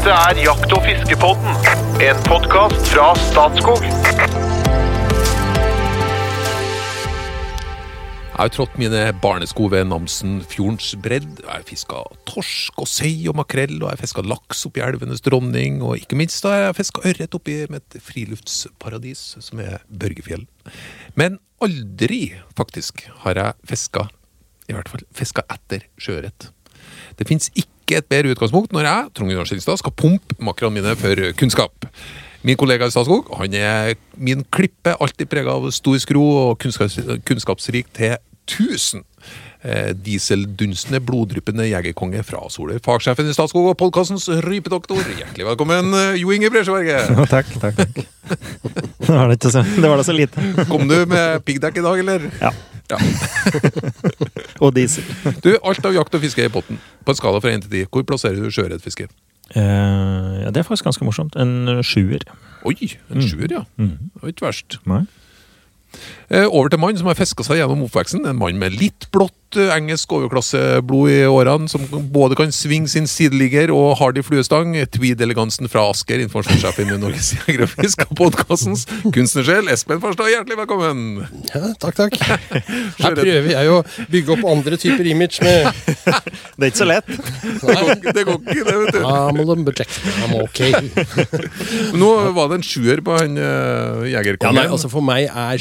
Dette er Jakt- og fiskepodden, en podkast fra Statskog. Jeg har trådt mine barnesko ved Namsenfjordens bredd. Jeg har fiska torsk og sei og makrell, og jeg har fiska laks oppi elvenes dronning, og ikke minst har jeg fiska ørret oppi mitt friluftsparadis, som er Børgefjell. Men aldri, faktisk, har jeg fiska, i hvert fall fiska etter sjøørret. Det fins ikke et bedre utgangspunkt når jeg, Trond Gunnar Skilstad, skal pumpe makrene mine for kunnskap. Min kollega i Statskog han er min klippe, alltid prega av stor skro og kunnskaps, kunnskapsrik til 1000. Eh, dieseldunstende, bloddryppende jegerkonge fra Soløy. Fagsjefen i Statskog og podkastens rypedoktor. Hjertelig velkommen, eh, Jo Inge Bresjeberget. takk, takk, takk. Det var, det, ikke så, det var da så lite. Kom du med piggdekk i dag, eller? Ja. Ja. Og diesel. Du, alt av jakt og fiske i potten. På en skala fra 1 til 10, hvor plasserer du sjøørretfiske? Uh, ja, det er faktisk ganske morsomt. En sjuer. Oi, en Mm. sjuer, ja. Mm. Det var ikke verst. Nei. Eh, Over til mann som har fiska seg gjennom oppveksten. En mann med litt blått eh, engelsk overklasseblod i årene, som både kan svinge sin sideligger og hardy fluestang. Tweed-elegansen fra Asker, informasjonssjefen i Norges Jeger og podkastens kunstnersjel, Espen Farstad. Hjertelig velkommen! Ja, takk, takk. Her prøver jeg å bygge opp andre typer image med Det er ikke så lett. Det går, ikke- det går ikke, det, vet du. I'm I'm okay. Men Nå var det en sjuer på han uh, Ja, jegerkongen. nei, altså For meg er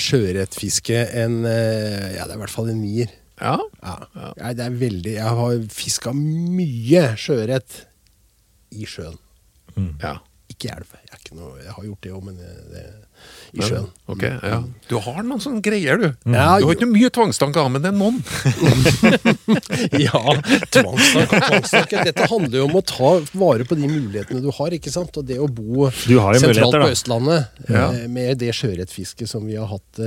sjøørretfiske en eh, Ja, det er i hvert fall en nier. ja. Ja. Jeg, det er veldig, jeg har fiska mye sjøørret i sjøen. ja. Ikke i elv. Jeg, er ikke noe, jeg har gjort det òg, men det, det, i sjøen. Ok, ja. Du har noen sånne greier, du. Ja, Du har ikke mye tvangstanker, men det er noen. Ja, tvangstanker, tvangstanker. Dette handler jo om å ta vare på de mulighetene du har. ikke sant? Og det å bo Du har jo sentralt på. Østlandet Ja. eh, med det sjøørretfisket som vi har hatt uh,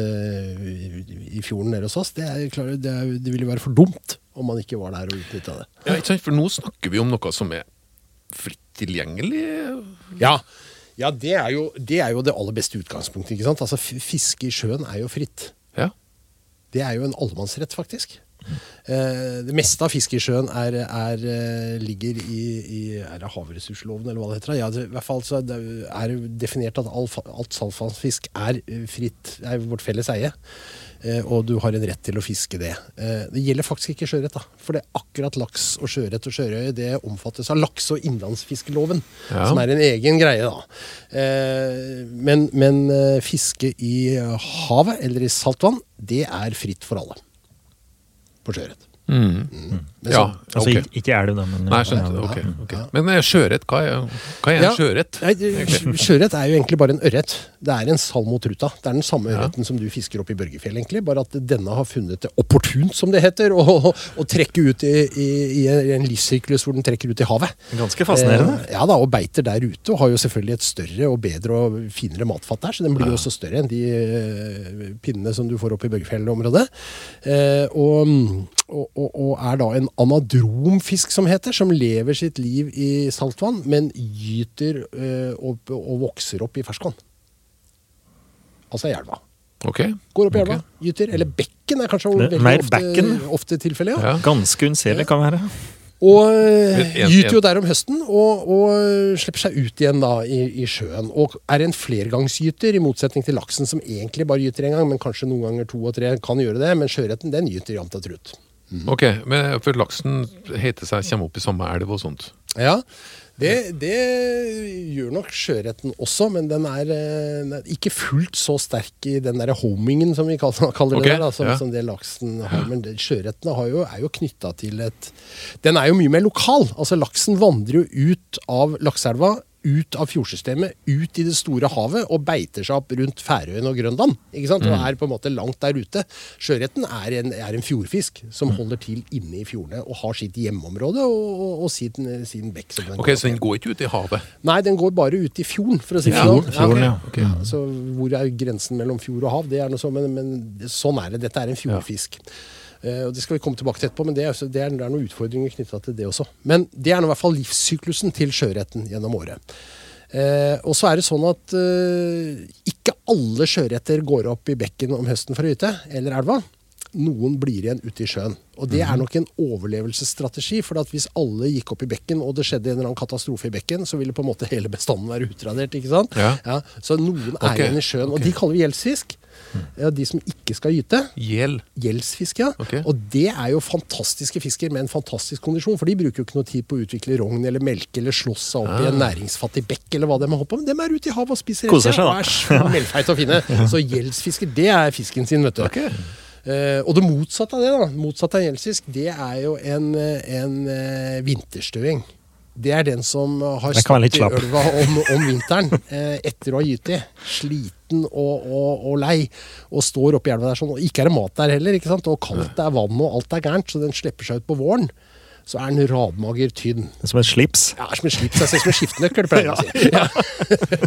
i- fjorden nede hos oss, det, er, klart, det, er, det ville være for dumt om man ikke var der og utnytta det. Ja, ikke sant? For nå snakker vi om noe som er fritt tilgjengelig. Ja, ja det, er jo, det er jo det aller beste utgangspunktet. ikke sant? Altså, Fiske i sjøen er jo fritt. Ja. Det er jo en allemannsrett, faktisk. Eh, det meste av fisket i sjøen er, er, eh, ligger i, i er det havressursloven, eller hva det heter. Ja, i hvert fall så er det definert at alt, alt saltvannsfisk er fritt, er vårt felles eie. Eh, og du har en rett til å fiske det. Det gjelder faktisk ikke sjøørret. For det er akkurat laks og sjøørret og sjørøye det omfattes av lakse- og innlandsfiskeloven. Ja. Som er en egen greie, da. Men men fiske i havet eller i saltvann, det er fritt for alle. På sjøørret. Mm. Mm. Ja, okay. Altså, ikke, er det da, men Nei, skjønte. ja, Ok. okay. Men eh, sjøørret, hva hva er en Ja. sjøørret? Sjøørret er jo egentlig bare en ørret. Det er en salmotruta. Det er den samme Ja. ørreten som du fisker opp i Børgefjell, egentlig. Bare at denne har funnet det opportunt, som det heter, å, å trekke ut i, i, i en livssyklus hvor den trekker ut i havet. Ganske fascinerende. Eh, ja da, og beiter der ute, og har jo selvfølgelig et større og bedre og finere matfat der, så den blir jo også større enn de eh, pinnene som du får opp i Børgefjell-området. Eh, og, og, og, og er da en anadromfisk, som heter, som lever sitt liv i saltvann, men gyter øh, og, og vokser opp i ferskvann. Altså i elva. Okay. Går opp i elva, okay. gyter. Eller bekken er kanskje Det- veldig mer ofte, bekken. ofte tilfellet. Ja. Ja. Ganske unnselig kan være. Og eh, gyter jo der om høsten, og, og slipper seg ut igjen da i, i sjøen. Og er en flergangsgyter, i motsetning til laksen, som egentlig bare gyter én gang, men kanskje noen ganger to og tre kan gjøre det. Men sjøørreten, den gyter jevnt og trutt. Ok, men for laksen heter seg kommer opp i samme elv og sånt. Ja, det, det gjør nok sjøørreten også, men den er, eh, den er ikke fullt så sterk i den der homingen, som vi kaller, kaller okay, det, der, da, som, ja. som det laksen har. Men jo- er jo knytta til et Den er jo mye mer lokal. Altså Laksen vandrer jo ut av lakseelva ut av fjordsystemet, ut i det store havet, og beiter seg opp rundt Færøyene og Grønland. ikke sant? Mm. Og er på en måte langt der ute. Sjøørreten er, en- er en fjordfisk som Mm. holder til inne i fjordene og har sitt hjemmeområde og, og, og sin, sin bekk. som den Ok, Så den går ikke ut i havet? Nei, den går bare ut i fjorden, for å si det sånn. ja. okay. Ja, så hvor er grensen mellom fjord og hav? Det er noe sånn, men, men sånn er det. Dette er en fjordfisk. Eh, og Det skal vi komme tilbake til etterpå, men det er, det er, det er noen utfordringer knytta til det også. Men det er i hvert fall livssyklusen til sjøørreten gjennom året. Eh, og så er det sånn at eh, ikke alle sjøørreter går opp i bekken om høsten for å gyte, eller elva. noen blir igjen ute i sjøen. Og det er nok en overlevelsesstrategi. For at hvis alle gikk opp i bekken, og det skjedde en eller annen katastrofe i bekken, så ville på en måte hele bestanden være utradert. ikke sant? Ja. så noen okay. er igjen i sjøen. Okay. Og de kaller vi gjeldsfisk. Ja, de som ikke skal gyte. Gjeld. Gjeldsfisk, ja. Okay. Og det er jo fantastiske fisker med en fantastisk kondisjon. For de bruker jo ikke noe tid på å utvikle rogn eller melke eller slåss seg opp i Ah. en næringsfattig bekk eller hva de har holdt på med. De er ute i havet og spiser da. og er smellfeite å finne. Så gjeldsfisker, det er fisken sin, vet du. Eh, og det motsatte av det, da, motsatte av gjeldsfisk, det er jo en, eh, en uh, vinterstøing. Det er den som har stått i ølva elva om, om vinteren eh, etter å ha gyti. Sliten og, og, og lei. Og står oppi elva der sånn. Og ikke er det mat der heller. ikke sant? Og kaldt det er vann, og alt er gærent. Så den slipper seg ut på våren. Så er den radmager tynn. Som en slips. Ja, som en slips. Jeg ser som en skiftenøkkel, pleier jeg å si. Ja.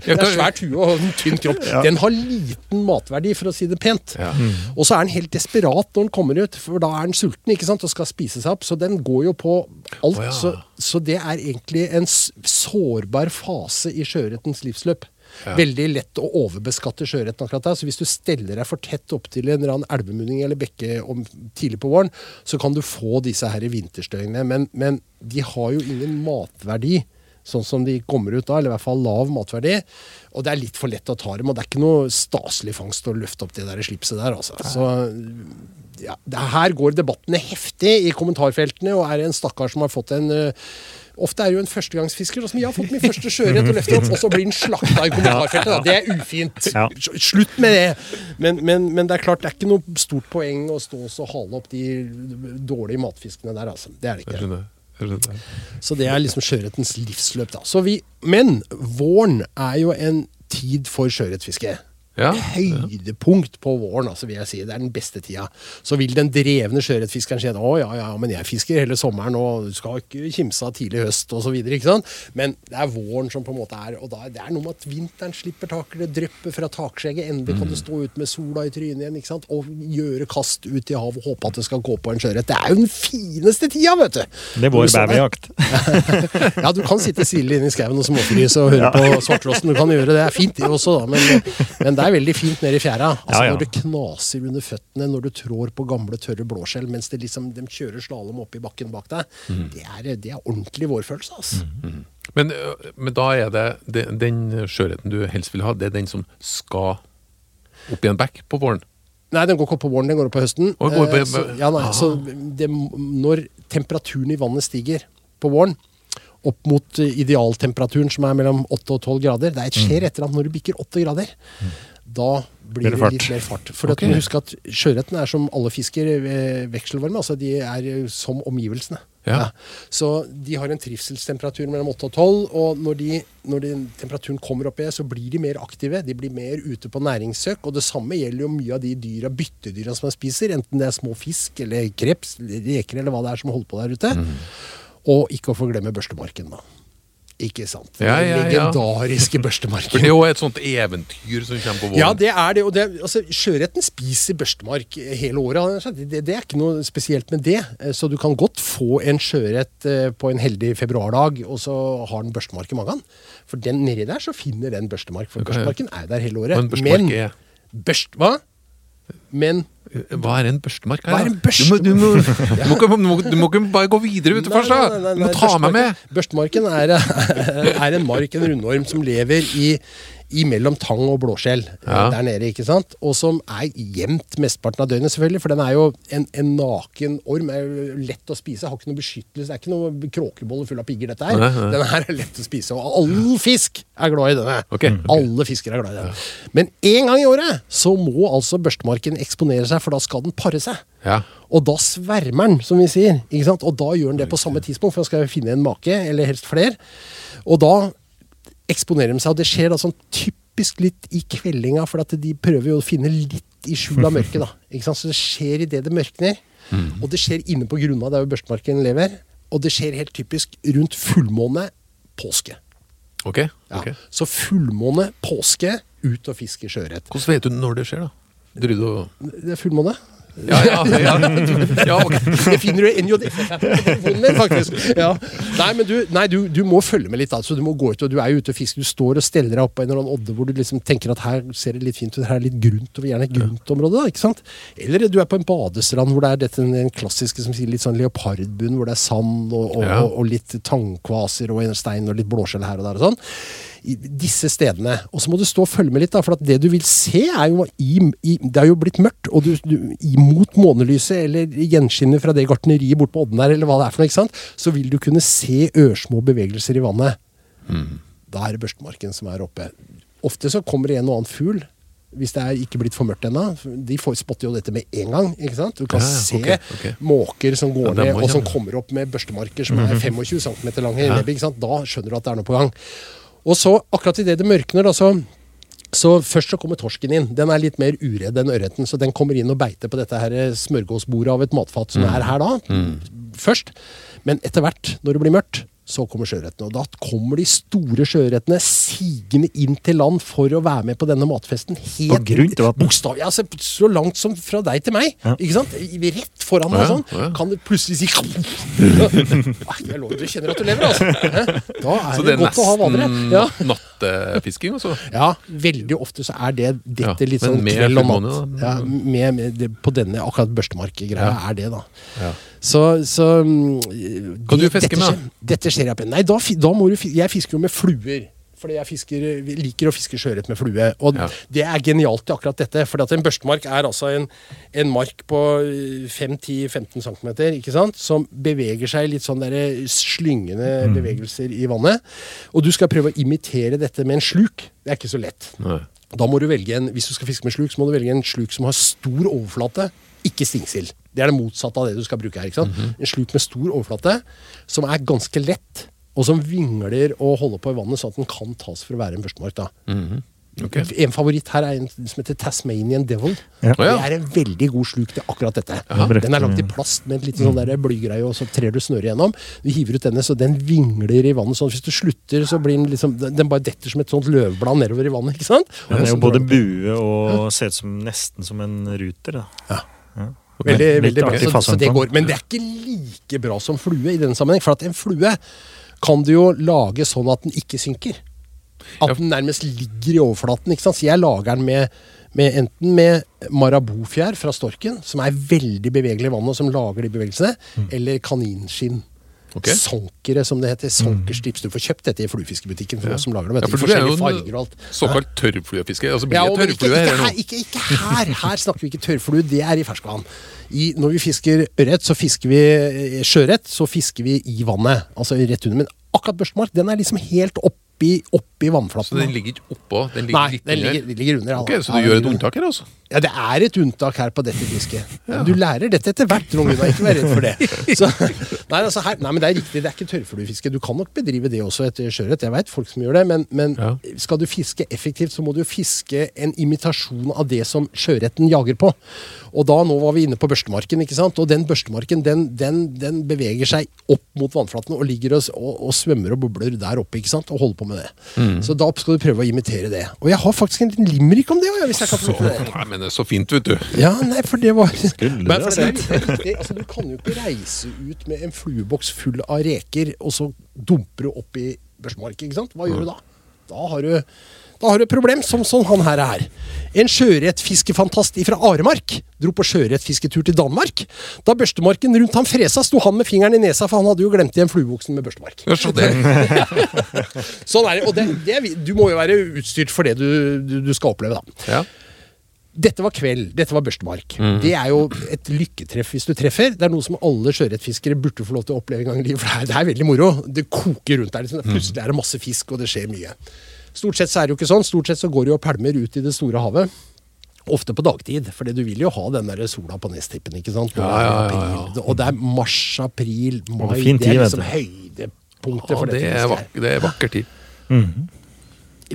Det er svært hue og en tynn kropp. Den har liten matverdi, for å si det pent. Ja. Og så er den helt desperat når den kommer ut, for da er den sulten ikke sant, og skal spise seg opp. Så den går jo på alt. Så, så det er egentlig en sårbar fase i sjøørretens livsløp. Ja. Veldig lett å overbeskatte sjøørreten akkurat der. Så hvis du steller deg for tett opp til en eller annen elvemunning eller bekke om, tidlig på våren, så kan du få disse her vinterstøyene. Men, men de har jo ingen matverdi. Sånn som de kommer ut da, eller i hvert fall lav matverdi. Og det er litt for lett å ta dem. Og det er ikke noe staselig fangst å løfte opp det der slipset der, altså. Så ja, det her går debattene heftig i kommentarfeltene, og er det en stakkar som har fått en øh, Ofte er det jo en førstegangsfisker som jeg har fått min første sjøørret og løfter opp, og så blir den slakta i kommentarfeltet. Da. Det er ufint. Slutt med det! Men, men, men det er klart, det er ikke noe stort poeng å stå og hale opp de dårlige matfiskene der, altså. Det er det ikke. Så det er liksom sjøørretens livsløp, da. Vi, men våren er jo en tid for sjøørretfiske. Ja. Høydepunkt på våren, altså, vil jeg si. Det er den beste tida. Så vil den drevne sjøørretfiskeren si at å ja, ja, men jeg fisker hele sommeren og du skal ikke kimse av tidlig høst osv. Men det er våren som på en måte er Og da, det er noe med at vinteren slipper taket, det drypper fra takskjegget. Endelig kan du stå ut med sola i trynet igjen ikke sant? og gjøre kast ut i havet og håpe at det skal gå på en sjøørret. Det er jo den fineste tida, vet du! Det er vår babyjakt. ja, du kan sitte stille inne i skauen og småfryse og høre på svarttrosten. Du kan gjøre det. Det er fint, det også, da. Men, men det er veldig fint nede i fjæra. Altså, Ja, ja. Når det knaser under føttene, når du trår på gamle, tørre blåskjell mens det liksom, de kjører slalåm opp i bakken bak deg, Mm. det, er, det er ordentlig vårfølelse. Altså. Men, ø, men da er det, det den skjørheten du helst vil ha, det er den som skal opp i en bekk på våren? Nei, den går ikke opp på våren, den går opp på høsten. På- Eh, så, ja, nei, så det, når temperaturen i vannet stiger på våren, opp mot eh, idealtemperaturen som er mellom 8 og 12 grader, det er skjer et eller annet når du bikker 8 grader. Da blir det litt mer fart. For at du må huske at sjøørreten er som alle fisker eh, vekselvarme. Altså de er som omgivelsene. Ja. Så de har en trivselstemperatur mellom 8 og 12, og når, de, når de, temperaturen kommer opp i, så blir de mer aktive. De blir mer ute på næringssøk. Og det samme gjelder jo mye av de dyra, byttedyra som man spiser, enten det er små fisk eller kreps, reker eller hva det er som holder på der ute. Mm. Og ikke å få glemme børstemarken, da. Ikke sant? Ja, ja, Den ja. legendariske For børstemarken. det er jo et sånt eventyr som kommer på våren. Ja, det er det. Og det, altså, Sjøretten spiser børstemark hele året. Det, det, det er ikke noe spesielt med det. Eh, Så du kan godt få en sjøørret eh, på en heldig februardag, og så har den børstemark i magen. For den nedi der så finner den børstemark. For børstemarken er der hele året. Men børstemark børstemark Men er- børst, Hva? Men Hva er en børstemark? her, Hva er en børstemark? Du må, du, må, du, må, ikke- du, må, ikke bare gå videre, ute først, nei, Du må ta meg med. Børstemarken er, er en mark, en rundorm, som lever i imellom tang og blåskjell eh, Ja. der nede. ikke sant? Og som er gjemt mesteparten av døgnet, selvfølgelig. For den er jo en, en naken orm. er jo lett å spise. Har ikke noe beskyttelse. Det er ikke noe kråkebolle full av pigger, dette her. Nei, nei. Den her er lett å spise. Og all fisk er glad i denne. Ok, ok. Alle fisker er glad i den. Men én gang i året så må altså børstemarken eksponere seg, for da skal den pare seg. Ja. Og da svermer den, som vi sier. ikke sant? Og da gjør den det på samme tidspunkt, for den skal finne en make, eller helst flere. Og da eksponerer de seg, og det skjer da sånn typisk litt i kveldinga, for at de prøver jo å finne litt i skjul av mørket. da. Ikke sant? Så det skjer idet det mørkner. Og det skjer inne på grunna der børstemarken lever. Og det skjer helt typisk rundt fullmåne påske. Ok. Ja. ok. Så fullmåne påske, ut og fiske sjøørret. Hvordan vet du når det skjer, da? Og Det er fullmåne. Ja, ja, ja. ja okay. Det finner på telefonen din, faktisk. Ja. Nei, men du, nei, du, du må følge med litt. altså. Du må gå ut, og du er ute og fisker. Du står og steller deg opp på en eller annen odde hvor du liksom tenker at her ser det litt fint ut, her er litt grunt, og gjerne et gruntområde. da, ikke sant? Eller du er på en badestrand hvor det er dette, den klassiske som sier litt sånn leopardbunn, hvor det er sand og, og, og, og litt tangkvaser og en stein og litt blåskjell her og der og sånn. Disse stedene. Og så må du stå og følge med litt, da, for at det du vil se, er jo i, i Det er jo blitt mørkt, og du, du imot månelyset eller gjenskinnet fra det gartneriet bort på odden der, eller hva det er for noe, ikke sant, så vil du kunne se ørsmå bevegelser i vannet. Da er det børstemarken som er oppe. Ofte så kommer det en og annen fugl. Hvis det er ikke blitt for mørkt ennå. De får, spotter jo dette med en gang. ikke sant? Du kan Ja, se okay, okay. måker som går Ja, ned, og som kommer opp med børstemarker som er 25 cm lange. Ja. sant? Da skjønner du at det er noe på gang. Og så, akkurat idet det mørkner, da, så så Først så kommer torsken inn. Den er litt mer uredd enn ørreten. Så den kommer inn og beiter på dette her smørgåsbordet av et matfat som er her da. Først. Men etter hvert, når det blir mørkt, så kommer sjøørretene. Og da kommer de store sjøørretene sigende inn til land for å være med på denne matfesten. Helt. Bokstavelig. Altså, så langt som fra deg til meg. Ja. Ikke sant? Rett foran meg Ja, sånn. ja. Kan du plutselig si jeg lover, Du kjenner at du lever, altså. Da er Så det, er godt å ha vadere. Ja. nattefisking, altså? Ja, veldig ofte så er det dette litt sånn kveld og natt. Ja, med, med på denne akkurat børstemarkgreia Ja. er det, da. Så, så mm, Kan du fiske med, skjer- Dette skjer jeg på. Nei, da, da må du Jeg fisker jo med fluer. Fordi jeg fisker, liker å fiske sjøørret med flue. Og Ja. det er genialt i akkurat dette. For en børstemark er altså en, en mark på 5-10-15 cm, ikke sant? som beveger seg i litt sånn der slyngende bevegelser i vannet. Og du skal prøve å imitere dette med en sluk. Det er ikke så lett. Nei. Da må du velge en, Hvis du skal fiske med sluk, så må du velge en sluk som har stor overflate, ikke stingsild. Det er det motsatte av det du skal bruke her. ikke sant? En sluk med stor overflate, som er ganske lett, og som vingler og holder på i vannet, sånn at den kan tas for å være en børstemark. da. Ok. En favoritt her er en som heter Tasmanian Devil. Ja. Det er en veldig god sluk til akkurat dette. Ja, Den er lagt i plast med en liten sånn blygreie, og så trer du snøret gjennom. Du hiver ut denne, så den vingler i vannet. sånn Hvis du slutter, så blir den liksom Den bare detter som et sånt løvblad nedover i vannet. ikke sant? Den er jo både bue og ser ut som nesten som en ruter. Da. Ja. Veldig, veldig bra. Så, så det går. Men det er ikke like bra som flue i denne sammenheng. For at en flue kan du jo lage sånn at den ikke synker. At den nærmest ligger i overflaten. ikke sant? Så jeg lager den med, med enten med marabofjær fra storken, som er veldig bevegelig i vannet, og som lager de bevegelsene, Mm. eller kaninskinn. Ok. Sankere, som det heter. Sankerstips. Du får kjøpt dette i fluefiskebutikken for Ja. som lager dem. Ja, for du er jo farger og alt. såkalt tørrfluefiske. Altså blir Ja, det ikke, tørrflue ikke, her nå? ikke, ikke her. Her snakker vi ikke tørrflue, det er i ferskvann. I, når vi fisker ørret, så fisker vi eh, sjøørret, så fisker vi i vannet. Altså rett under. Men akkurat børstemark, den er liksom helt oppi, oppi Så vannflaten. Så den ligger ikke oppå? Den ligger Nei, litt den ligger, den ligger under. Okay, Så du gjør et unntak her, altså? Ja, det er et unntak her på dette fisket. Du lærer dette etter hvert, Trond Gunnar. Ikke vær redd for det. Så, nei, altså her, nei, men det er riktig. Det er ikke tørrfluefiske. Du kan nok bedrive det også etter sjøørret. Jeg veit folk som gjør det. Men, men Ja. skal du fiske effektivt, så må du fiske en imitasjon av det som sjøørreten jager på. Og da, nå var vi inne på børstemarken, ikke sant. Og den børstemarken, den, den, den beveger seg opp mot vannflaten og ligger og, og, og svømmer og bobler der oppe, ikke sant. Og holder på med det. Så da skal du prøve å imitere det. Og jeg har faktisk en liten limerick om det hvis jeg kan få det. Nei, men det er så fint, vet du. Ja, nei, for det var Skulle Men du ha for det sett. Altså, Du kan jo ikke reise ut med en flueboks full av reker, og så dumper du opp i børsmark. ikke sant? Hva gjør du da? Da har du da har du et problem, som sånn han her er. En sjøørretfiskefantast fra Aremark dro på sjøørretfisketur til Danmark. Da børstemarken rundt ham fresa, sto han med fingeren i nesa, for han hadde jo glemt igjen fluebuksen med børstemark. Så. Sånn er det. Og det, det, du må jo være utstyrt for det du, du, du skal oppleve, da. Ja. Dette var kveld, dette var børstemark. Det er jo et lykketreff hvis du treffer. Det er noe som alle sjøørretfiskere burde få lov til å oppleve en gang i livet. For det er, det er veldig moro. Det koker rundt der. Liksom. Plutselig er det masse fisk, og det skjer mye. Stort sett så er det jo ikke sånn. Stort sett så går jo og pælmer ut i det store havet. Ofte på dagtid, for du vil jo ha den der sola på nestippen. ikke sant? Ja, ja, ja, ja. Og det er mars, april, mai. Det er liksom du. høydepunktet ja, for det er, fisket. vak det er vakker tid.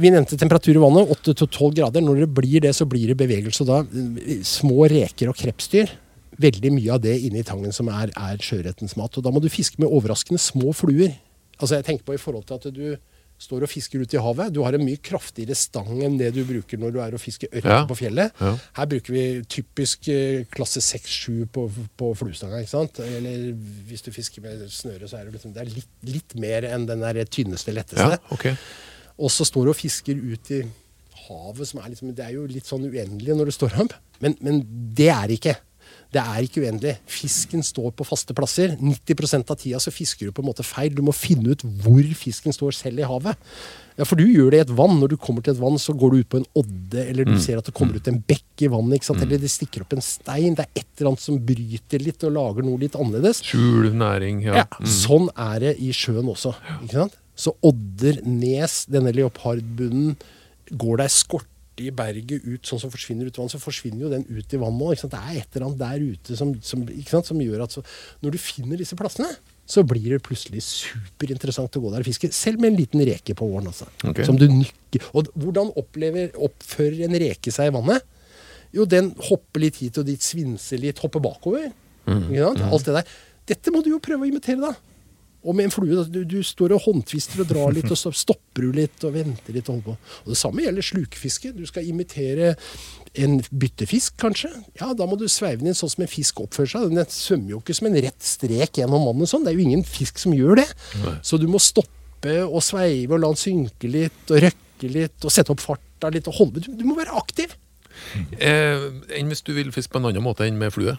Vi nevnte temperatur i vannet, 8-12 grader. Når det blir det, så blir det bevegelse. Da eh, små reker og krepsdyr. Veldig mye av det inni tangen som er, er sjøørretens mat. Og da må du fiske med overraskende små fluer. Altså jeg tenker på i forhold til at du står og fisker ute i havet. Du har en mye kraftigere stang enn det du bruker når du er og fisker ørret Ja. på fjellet. Ja. Her bruker vi typisk eh, klasse 6-7 på, på fluestanga. ikke sant? Eller hvis du fisker med snøre, så er det, liksom, det er litt, litt mer enn den der tynneste, letteste. Ja, okay. Og så står du og fisker ut i havet, som er liksom Det er jo litt sånn uendelig når du står opp. Men, men det er ikke. Det er ikke uendelig. Fisken står på faste plasser. 90 av tida så fisker du på en måte feil. Du må finne ut hvor fisken står selv i havet. Ja, For du gjør det i et vann. Når du kommer til et vann, så går du ut på en odde, eller du ser at det kommer ut en bekk i vannet, ikke sant? eller det stikker opp en stein. Det er et eller annet som bryter litt og lager noe litt annerledes. Skjul, næring, ja. Ja, Sånn er det i sjøen også. Ikke sant? Så odder, nes, denne leopardbunnen Går det ei skorte i berget ut sånn som forsvinner ut i vannet, så forsvinner jo den ut i vannet òg. Det er et eller annet der ute som, som, ikke sant? som gjør at så, når du finner disse plassene, så blir det plutselig superinteressant å gå der og fiske. Selv med en liten reke på våren. Altså, okay. Som du nykker. Og hvordan opplever, oppfører en reke seg i vannet? Jo, den hopper litt hit og dit, svinser litt, hopper bakover. Ikke sant? Alt det der. Dette må du jo prøve å imitere, da. Og med en flue. Du, du står og håndtvister og drar litt, og så stopper du litt og venter litt. Og holder på. Og Det samme gjelder slukfiske. Du skal imitere en byttefisk, kanskje. Ja, Da må du sveive den inn sånn som en fisk oppfører seg. Den svømmer jo ikke som en rett strek gjennom vannet. sånn. Det er jo ingen fisk som gjør det. Så du må stoppe og sveive og la den synke litt, og røkke litt, og sette opp farta litt. og holde. Du, du må være aktiv. Eh, enn hvis du vil fiske på en annen måte enn med flue?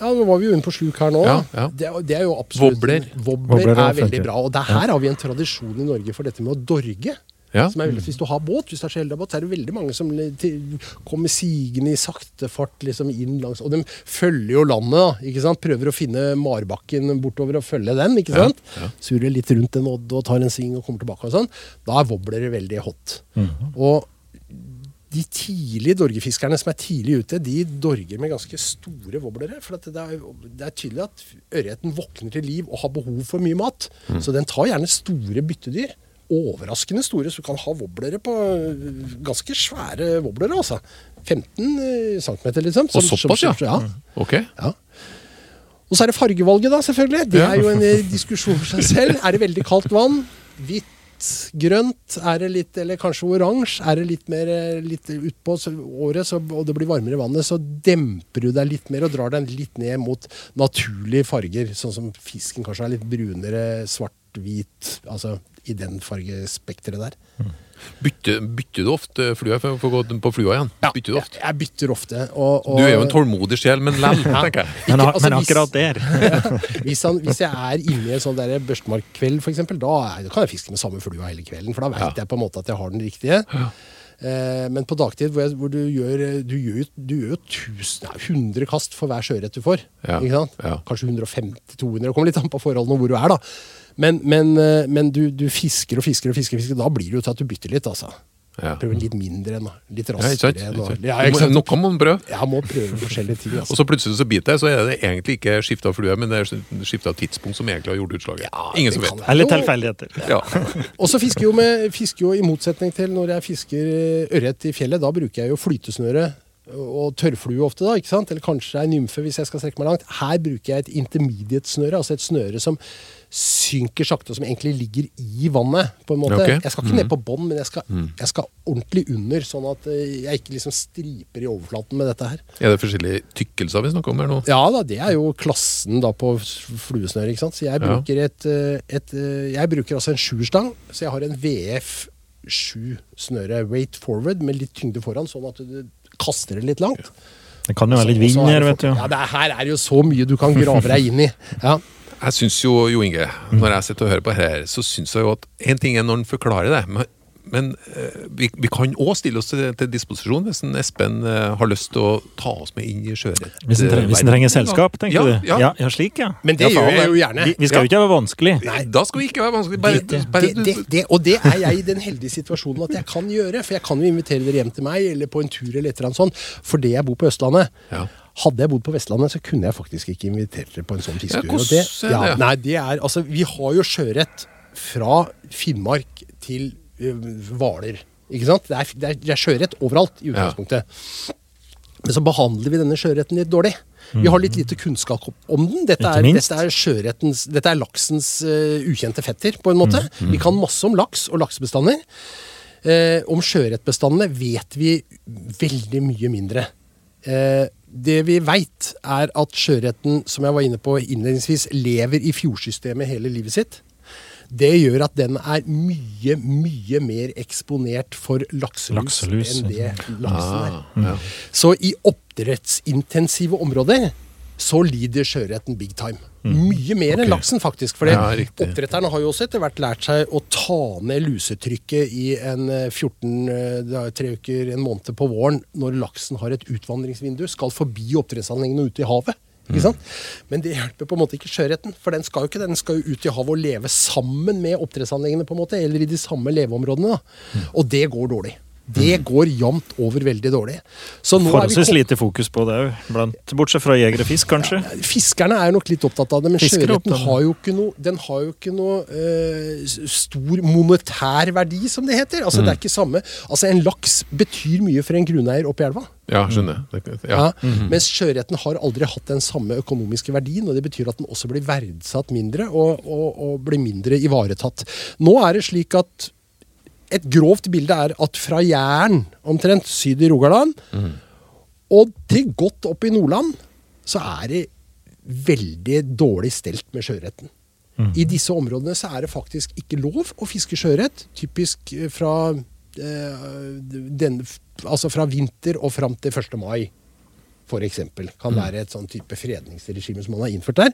Ja, Nå var vi jo inne på sluk her nå. Ja, ja. Det, er- det er jo absolutt Wobbler. Wobbler, er er veldig bra. Og der, her har vi en tradisjon i Norge for dette med å dorge. Ja. Som er veldig, hvis du har båt, hvis du er så heldig å ha båt, så er det veldig mange som til- kommer sigende i sakte fart liksom inn langs Og de følger jo landet, da. ikke sant? Prøver å finne marbakken bortover og følge den. ikke sant? ja. Surrer litt rundt en odd og tar en sving og kommer tilbake og sånn. Da er wobblere veldig hot. Og de tidlige dorgefiskerne som er tidlig ute, de dorger med ganske store wobblere. For at det, er, det er tydelig at ørreten våkner til liv og har behov for mye mat. Så den tar gjerne store byttedyr. Overraskende store, så du kan ha wobblere på øh, ganske svære wobblere. altså. 15 cm, liksom. Og såpass, ja? som- ja. Ok. Ja. Og så er det fargevalget, da, selvfølgelig. Det er jo en eh, diskusjon for seg selv. Er det veldig kaldt vann? Hvitt, grønt? Er det litt, eller kanskje oransje? Er det litt mer eh, litt utpå året, så, og det blir varmere i vannet, så demper du deg litt mer og drar deg litt ned mot naturlige farger. Sånn som fisken kanskje er litt brunere, svart, hvit. Altså i den fargespekteret der. Bytter, bytter du ofte flua for for å gå på flua igjen? Bytter du ofte? jeg bytter ofte. Og, og, Du er jo en tålmodig sjel, men lell, tenker jeg. Men, Ikke- men altså, hvis- akkurat der hvis, han, hvis jeg er inne i en sånn der børstemarkkveld, f.eks., da, er- da kan jeg fiske med samme flua hele kvelden. For da veit Ja. jeg på en måte at jeg har den riktige. Eh, men på dagtid, hvor, jeg, hvor du gjør Du gjør, du gjør jo 100 kast for hver sjøørret du får. Ja, Ikke sant? ja. Kanskje 150-200. Det kommer litt an på forholdene og hvor du er, da. Men, men, eh, men du, du fisker og fisker og fisker, og fisker. Da blir det jo til at du bytter litt, altså. Ja. Prøver litt mindre enn litt raskere. Ja, ikke må- sant? Noe må man prøve. Jeg må prøve forskjellige ting. Altså. Og så plutselig så biter det, så er det egentlig ikke skifta flue, men det er skifta tidspunkt som egentlig har gjort utslaget. Ja, Ingen som vet. Eller tilfeldigheter. Ja. Og så fisker jo, med, fisker jo i motsetning til når jeg fisker eh, ørret i fjellet. Da bruker jeg jo flytesnøre og tørrflue ofte, da, ikke sant? eller kanskje ei nymfe hvis jeg skal strekke meg langt. Her bruker jeg et intermediate-snøre, altså et snøre som synker sakte, som egentlig ligger i vannet. på en måte. Ok. Mm. Jeg skal ikke ned på bånn, men jeg skal, jeg skal ordentlig under, sånn at eh, jeg ikke liksom striper i overflaten med dette her. Er det forskjellige tykkelser vi snakker om her nå? Ja da, det er jo klassen da på fluesnøre. ikke sant? Så jeg Ja. bruker et, eh, et eh, Jeg bruker altså en sjuerstang, så jeg har en VF 7 snøre weight forward med litt tyngde foran, sånn at du kaster det litt langt. Det kan jo være litt vind er her, vet du. Ja, det er, Her er jo så mye du kan grave deg inn i. Ja. Jeg syns jo, Jo Inge, når jeg sitter og hører på her, så syns jeg jo at én ting er når han forklarer det, men, men eh, vi, vi kan òg stille oss til, til disposisjon hvis en Espen eh, har lyst til å ta oss med inn i sjøørret. Hvis en, hvis en trenger selskap, tenker ja, du? Ja. Ja, ja, slik, ja. Men det ja, gjør jeg jo gjerne. Vi, vi skal Ja. jo ikke være vanskelig. Nei, da skal vi ikke være vanskelig. Bare, Det, bare, det, det, det, og det er jeg i den heldige situasjonen at jeg kan gjøre. For jeg kan jo invitere dere hjem til meg, eller på en tur, eller et eller annet sånt, fordi jeg bor på Østlandet. Ja. Hadde jeg bodd på Vestlandet, så kunne jeg faktisk ikke invitert dere på en sånn fisketur. Ja, hvordan Og det, er ja, nei, det er, altså, vi har jo sjøørret fra Finnmark til ø, Hvaler. Ikke sant? Det er, det er, det er sjøørret overalt i utgangspunktet. Men så behandler vi denne sjøørreten litt dårlig. Vi har litt lite kunnskap om den. Dette er, dette er Dette er laksens uh, ukjente fetter, på en måte. Vi kan masse om laks og laksebestander. Uh, om sjøørretbestandene vet vi veldig mye mindre. Eh, det vi veit, er at sjøørreten, som jeg var inne på innledningsvis, lever i fjordsystemet hele livet sitt. Det gjør at den er mye, mye mer eksponert for lakselus, Lakselus, enn det laksen er. Ah, ja. Så i oppdrettsintensive områder så lider sjøørreten big time. Mye mer enn laksen, faktisk. For Ja, oppdretterne har jo også etter hvert lært seg å ta ned lusetrykket i en eh, 14 eh, er tre uker, en måned på våren, når laksen har et utvandringsvindu, skal forbi oppdrettsanleggene og ut i havet. Ikke sant? Men det hjelper på en måte ikke sjøørreten, for den skal jo ikke. Den skal jo ut i havet og leve sammen med oppdrettsanleggene, på en måte, eller i de samme leveområdene. Da. Og det går dårlig. Det går jevnt over veldig dårlig. Så nå vi Forholdsvis lite fokus på det òg. Bortsett fra jeger og fisk, kanskje. Fiskerne er nok litt opptatt av det, men sjøørreten har jo ikke noe, den har jo ikke noe uh, stor monetær verdi, som det heter. Altså, Det er ikke samme. Altså, En laks betyr mye for en grunneier oppi elva. ja, skjønner. jeg. Ja. Ja. Mens sjøørreten har aldri hatt den samme økonomiske verdien, og det betyr at den også blir verdsatt mindre og, og, og blir mindre ivaretatt. Nå er det slik at et grovt bilde er at fra Jæren, omtrent syd i Rogaland, og til godt opp i Nordland, så er det veldig dårlig stelt med sjøørreten. I disse områdene så er det faktisk ikke lov å fiske sjøørret. Typisk eh, fra, eh, den, altså fra vinter og fram til 1. mai. For eksempel, kan være et sånn type fredningsregime som man har innført der,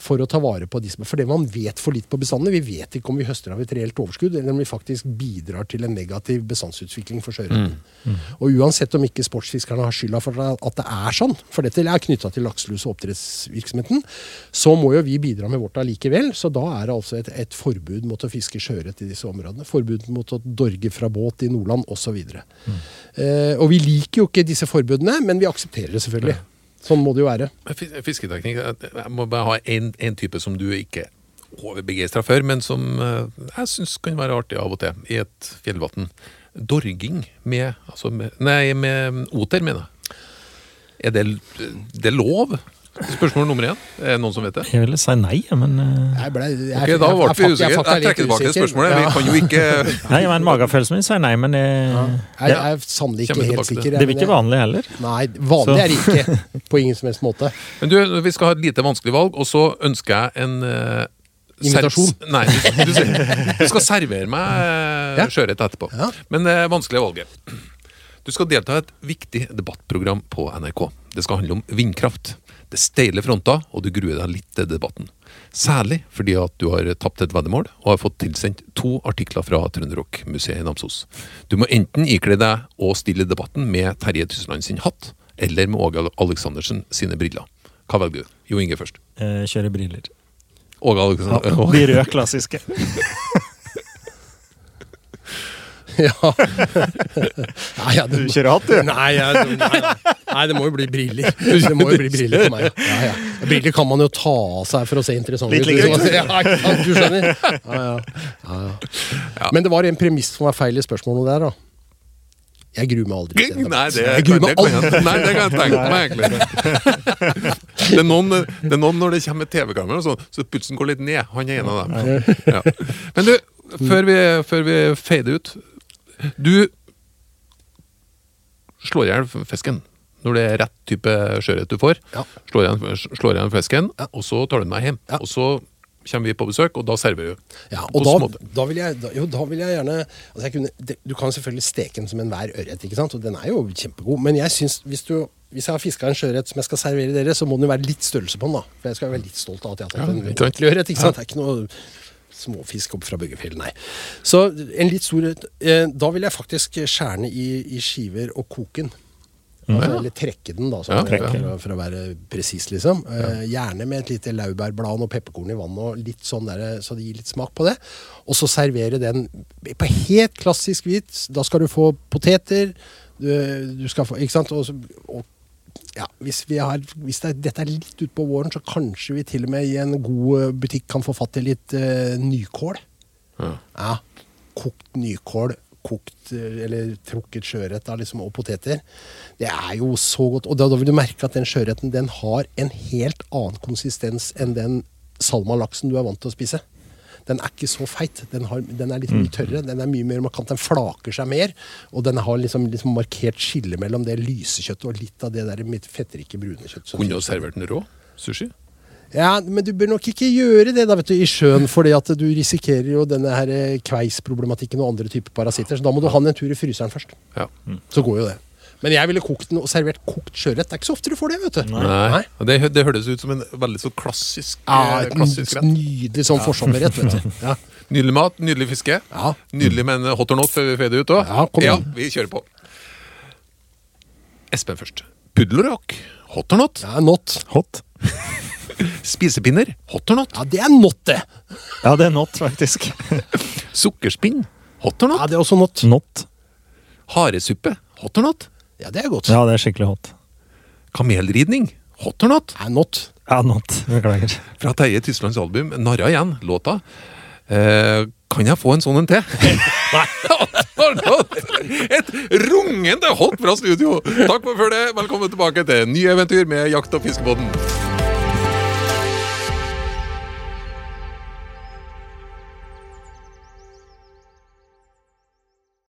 for å ta vare på disse. For det man vet for litt på bestandene, vi vet ikke om vi høster av et reelt overskudd, eller om vi faktisk bidrar til en negativ bestandsutvikling for sjøørreten. Og uansett om ikke sportsfiskerne har skylda for at det er sånn, for dette er knytta til lakselus- og oppdrettsvirksomheten, så må jo vi bidra med vårt allikevel. Så da er det altså et, et forbud mot å fiske sjøørret i disse områdene. Forbud mot å dorge fra båt i Nordland osv. Eh, og vi liker jo ikke disse forbudene, men vi aksepterer det selvfølgelig. Sånn må det jo være. Fisketeknikk Jeg må bare ha en type som du ikke er overbegeistra for, men som eh, jeg syns kan være artig av og til i et fjellvann. Dorging med, altså med Nei, med oter, mener jeg. Er det, det er lov? Spørsmål nummer én. Er det noen som vet det? Jeg ville si nei, men eh, Jeg ble, jeg, Ok, Da ble vi jeg usikre. Jeg trekker tilbake det spørsmålet. Ja. Vi kan jo ikke Nei, men Magefølelsen min sier nei, men det, Jeg er sannelig ikke helt sikker. det er blir ikke vanlig heller. Nei, vanlig Så- er det ikke. På ingen som helst måte. Men du, vi skal ha et lite vanskelig valg, og så ønsker jeg en uh, Invitasjon. Nei, du, du, du skal servere meg eh, Ja. sjøørret etterpå. Ja. Men det vanskelige valget. Du skal delta i et viktig debattprogram på NRK. Det skal handle om vindkraft. Det er steile fronter, og du gruer deg litt til debatten. Særlig fordi at du har tapt et veddemål og har fått tilsendt to artikler fra Trønderrock-museet i Namsos. Du må enten ikle deg og stille debatten med Terje Tysland sin hatt, eller med Åge Aleksandersen sine briller. Hva velger du? Jo Inge først. Eh, kjøre briller. Åge Aleksandersen. De røde klassiske. Ja. Nei, ja, du... Du kjører hatt, du. Nei, ja, det- nei, nei. Nei, det må jo bli briller. Det må jo bli briller for meg. Ja, ja. Briller kan man jo ta av seg for å se interessant Litt ut. Ja. Du skjønner? Ja, ja. Ja, ja. Men det var en premiss som var feil i spørsmålet der, da. Jeg gruer meg aldri. til Nei, det, jeg gruer meg aldri. nei, det kan jeg tenke meg, egentlig. Det er, noen, det er noen når det kommer TV-kamera, sånn, så pulsen går litt ned. Han er en av dem. Ja. Men du, før vi, før vi fader ut Du slår i hjel fisken når det er rett type sjøørret du får. Ja. Slår igjen, slår igjen fisken, Ja. og så tar du den med hjem. Ja. Og så kommer vi på besøk, og da serverer du. Ja, og da, da, vil jeg, da, jo, da vil jeg gjerne altså jeg kunne, det, Du kan selvfølgelig steke den som enhver ørret, ikke sant? og den er jo kjempegod. Men jeg synes, hvis, du, hvis jeg har fiska en sjøørret som jeg skal servere dere, så må det jo være litt størrelse på den. da. For jeg skal være litt stolt av at jeg har tatt en ordentlig ørret. ikke sant? Det er ikke noe småfisk opp fra Bøggefjell, nei. Så en litt stor eh, Da vil jeg faktisk skjære den i, i skiver og koke den. Altså, eller trekke den, da, sånn, Ja, for, for å være presis, liksom. Eh, gjerne med et lite laurbærblad og pepperkorn i vannet, og litt sånn der, så det gir litt smak på det. Og så servere den på helt klassisk hvit. Da skal du få poteter, du, du skal få Ikke sant? Og, og ja, hvis, vi har, hvis det, dette er litt utpå våren, så kanskje vi til og med i en god butikk kan få fatt i litt uh, nykål. Ja. Ja. Kokt nykål, kokt eh, eller trukket sjøørret liksom, og poteter. Det er jo så godt. Og da, da vil du merke at den sjøørreten den har en helt annen konsistens enn den salmalaksen du er vant til å spise. Den er ikke så feit. Den, har, den er litt mye tørrere. Den er mye mer markant. Den flaker seg mer. Og den har liksom, liksom markert skille mellom det lyse kjøttet og litt av det der mitt fettrike brune kjøttet. Kunne du servert den rå? Sushi? Ja, men du bør nok ikke gjøre det da, vet du, i sjøen, fordi at du risikerer jo denne her eh, kveisproblematikken og andre typer parasitter. Så da må du ha den en tur i fryseren først. Ja. Så går jo det. Men jeg ville kokt den og servert kokt sjøørret. Det er ikke så ofte du får det, vet du. Nei. Nei. Det, det hørtes ut som en veldig så klassisk, Ja, eh, et klassisk rett. nydelig sånn forsommerrett, vet du. Ja. Nydelig mat, nydelig fiske. Ja. Nydelig med en hot or not før vi fader ut òg. Ja, kom igjen. vi kjører på. Espen først. Puddelrock. Hot or not? ja, not. Hot. Spisepinner. Hot or not? Ja, det er not, det. Ja, det er not, faktisk. Sukkerspinn. Hot or not? Ja, det er også not. Not. Haresuppe. Hot or not? Ja, det er godt. Ja, det er skikkelig hot. Kamelridning. Hot or not? Ja, not. Ja, not. Beklager. Fra Terje Tyslands album 'Narra igjen', låta. Eh, kan jeg få en sånn en til? Hot or not? Et rungende hot fra studio! Takk for følget. Velkommen tilbake til nye eventyr med Jakt- og fiskebåten.